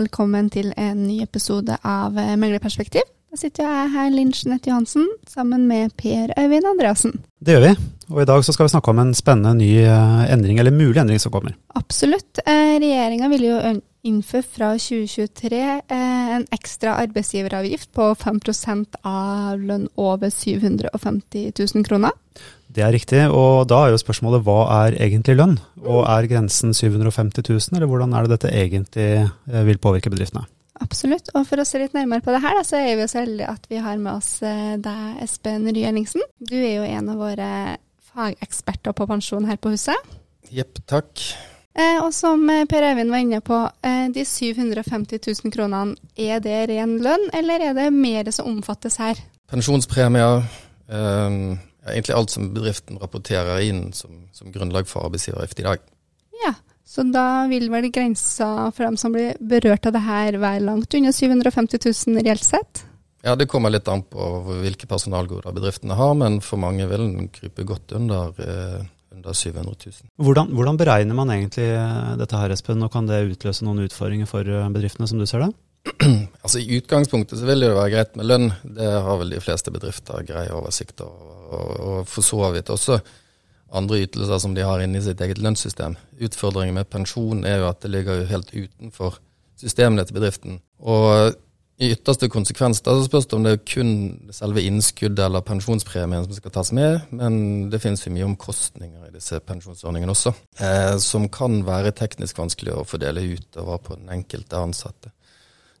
velkommen til en ny episode av eh, Meglerperspektiv. Da sitter jeg her, Linn Jeanette Johansen, sammen med Per Øyvind Andreassen. Det gjør vi, og i dag så skal vi snakke om en spennende ny eh, endring, eller mulig endring som kommer. Absolutt. Eh, Regjeringa vil jo innføre fra 2023 en ekstra arbeidsgiveravgift på 5% av lønn over 750 000 kroner. Det er riktig, og da er jo spørsmålet hva er egentlig lønn? Og er grensen 750 000, eller hvordan er det dette egentlig eh, vil påvirke bedriftene? Absolutt, og for å se litt nærmere på det her, da, så er vi så heldige at vi har med oss eh, deg, Espen Rye Ellingsen. Du er jo en av våre fageksperter på pensjon her på huset. Jepp, takk. Eh, og som eh, Per Eivind var inne på, eh, de 750 000 kronene, er det ren lønn, eller er det mer som omfattes her? Pensjonspremier, eh, egentlig alt som bedriften rapporterer inn som, som grunnlag for arbeidsgiveravgift i dag. Ja, så da vil vel grensa for dem som blir berørt av det her være langt under 750 000 reelt sett? Ja, det kommer litt an på hvilke personalgoder bedriftene har, men for mange vil den krype godt under, eh, under 700 000. Hvordan, hvordan, beregner man egentlig eh, dette her, Espen, og kan det utløse noen utfordringer for eh, bedriftene, som du ser det? Altså I utgangspunktet så vil det jo være greit med lønn, det har vel de fleste bedrifter grei oversikt over. Og, og for så vidt også andre ytelser som de har inne i sitt eget lønnssystem. Utfordringen med pensjon er jo at det ligger jo helt utenfor systemene til bedriften. Og i ytterste konsekvens da så spørs det om det er kun selve innskuddet eller pensjonspremien som skal tas med, men det finnes jo mye omkostninger i disse pensjonsordningene også, eh, som kan være teknisk vanskelig å fordele utover på den enkelte ansatte.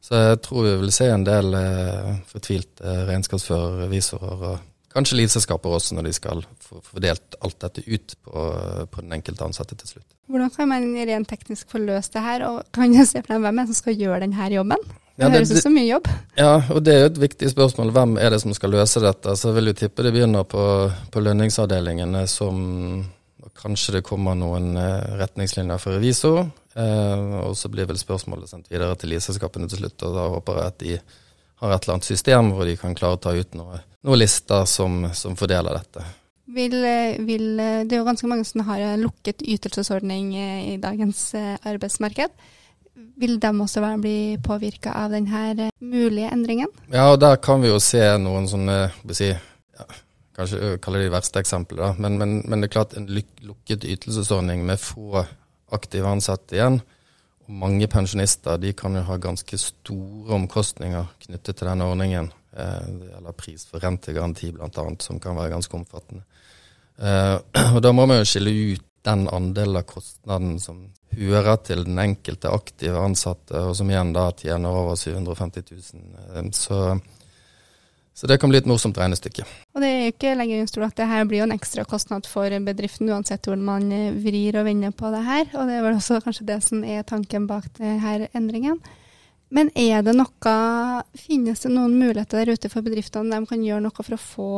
Så jeg tror vi vil se en del eh, fortvilte regnskapsførere, revisorer og kanskje livselskaper også, når de skal få fordelt alt dette ut på, på, den enkelte ansatte til slutt. Hvordan kan man rent teknisk få løst det her, og kan jeg se for hvem er som skal gjøre denne jobben? Ja, det høres ut som mye jobb. Ja, og det er jo et viktig spørsmål. Hvem er det som skal løse dette? Så jeg vil jo tippe det begynner på, på lønningsavdelingene, som kanskje det kommer noen eh, retningslinjer for revisor. Eh, og så blir vel spørsmålet sendt videre til livselskapene til slutt, og da håper jeg at de har et eller annet system hvor de kan klare å ta ut noen noe lister som, som, fordeler dette. Vil, vil, det er jo ganske mange som har lukket ytelsesordning eh, i dagens eh, arbeidsmarked. Vil de også bli påvirka av denne mulige endringen? Ja, og der kan vi jo se noen sånne si, ja, Kanskje kaller de verste eksemplene, men, men, men, det er klart en lukket ytelsesordning med få aktive ansatte igjen. Og mange pensjonister de kan jo ha ganske store omkostninger knyttet til denne ordningen. Eh, det pris for rentegaranti bl.a., som kan være ganske omfattende. Eh, og Da må man jo skille ut den andelen av kostnaden som hører til den enkelte aktive ansatte, og som igjen da tjener over 750 000. Eh, så så det kan bli et morsomt regnestykke. Og det er jo ikke lenger stol at det her blir jo en ekstra kostnad for bedriften, uansett hvor man eh, vrir og vender på det her. Og det er vel også kanskje det som er tanken bak denne endringen. Men er det noe, finnes det noen muligheter der ute for bedriftene de kan gjøre noe for å få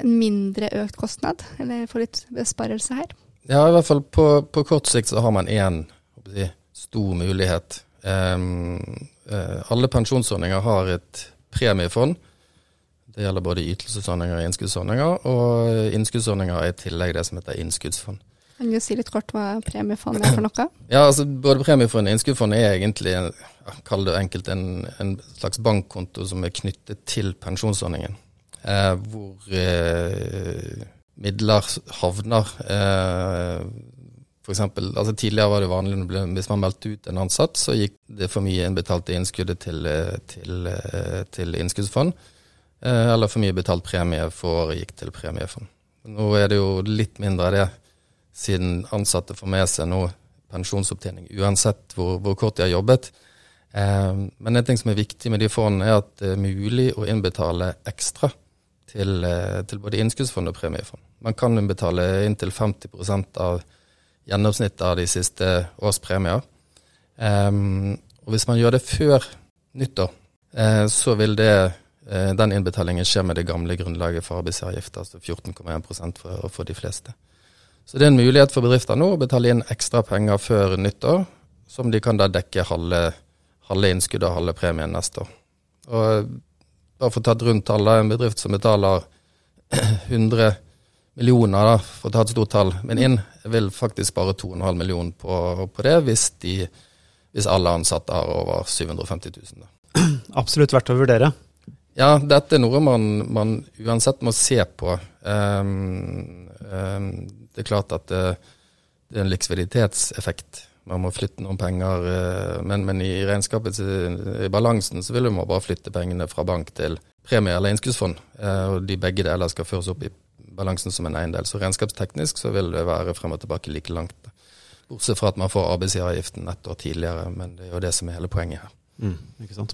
en mindre økt kostnad, eller få litt besparelse her? Ja, i hvert fall på, på kort sikt så har man én si, stor mulighet. Um, uh, alle pensjonsordninger har et premiefond det gjelder både ytelsesordninger og innskuddsordninger, og innskuddsordninger er i tillegg det som heter innskuddsfond. Kan du si litt kort hva premiefond er for noe? Ja, altså Både premiefond og innskuddsfond er egentlig, kall det enkelt, en, en, slags bankkonto som er knyttet til pensjonsordningen. Eh, hvor eh, midler havner. Eh, for eksempel, altså Tidligere var det vanlig hvis man meldte ut en ansatt, så gikk det for mye innbetalte innskuddet til, eh, til, eh, til innskuddsfond. Eller for mye betalt premie for året gikk til premiefond. Nå er det jo litt mindre av det, siden ansatte får med seg nå pensjonsopptjening uansett hvor, hvor kort de har jobbet. Men en ting som er viktig med de fondene, er at det er mulig å innbetale ekstra til, eh, til både innskuddsfond og premiefond. Man kan betale inntil 50% av gjennomsnittet av de siste års premier. Um, og hvis man gjør det før nyttår, eh, så vil det Eh, den innbetalingen skje med det gamle grunnlaget for arbeidsgiveravgift, altså 14,1% for, for de fleste. Så det er en mulighet for bedrifter nå å betale inn ekstra penger før nyttår, som de kan da dekke halve, halve innskuddet og halve premien neste år. Og bare for å ta et rundt tall, en bedrift som betaler 100 millioner, da, for å ta et stort tall, men inn vil faktisk bare 2,5 millioner på, på det hvis de hvis alle ansatte har over 750 000. Da. Absolutt verdt å vurdere. Ja, dette er noe man, man uansett må se på. Um, um, det er klart at det, det, er en likviditetseffekt. Man må flytte noen penger, uh, men, men, i regnskapet, i balansen så vil man bare flytte pengene fra bank til premie eller innskuddsfond. Uh, og de begge deler skal føres opp i balansen som en eiendel. Så regnskapsteknisk så vil det være frem og tilbake like langt. Bortsett fra at man får arbeidsgiveravgiften ett år tidligere, men det er jo det som er hele poenget her. Mm.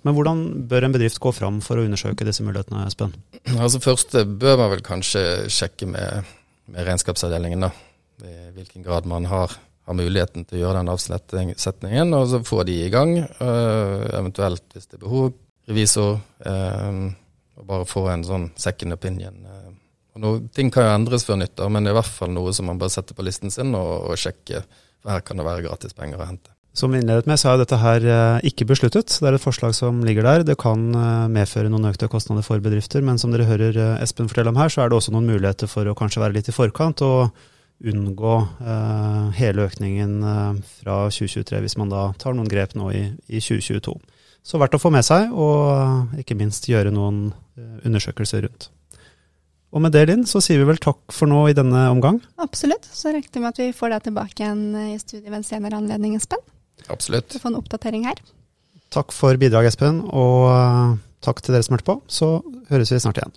Men hvordan bør en bedrift gå fram for å undersøke disse mulighetene, Espen? Altså Først bør man vel kanskje sjekke med, med regnskapsavdelingen, da. I hvilken grad man har, har, muligheten til å gjøre den avsetningen, og så få de i gang. Uh, eventuelt, hvis det er behov, revisor. Uh, og bare få en sånn second opinion. Uh, og noe, ting kan jo endres før nyttår, men det er i hvert fall noe som man bare setter på listen sin og, og sjekker. for her kan det være gratis penger å hente. Som vi innledet med, så er dette her eh, ikke besluttet. Det er et forslag som ligger der. Det kan eh, medføre noen økte kostnader for bedrifter, men som dere hører eh, Espen fortelle om her, så er det også noen muligheter for å kanskje være litt i forkant og unngå eh, hele økningen fra 2023, hvis man da tar noen grep nå i, i, 2022. Så verdt å få med seg, og ikke minst gjøre noen undersøkelser rundt. Og med det, Linn, så sier vi vel takk for nå i denne omgang. Absolutt. Så regner vi med at vi får deg tilbake igjen i studiet ved en senere anledning, Espen. Absolutt. Du får en oppdatering her. Takk for bidraget, Espen, og eh, takk til dere som hørte på. Så høres vi snart igjen.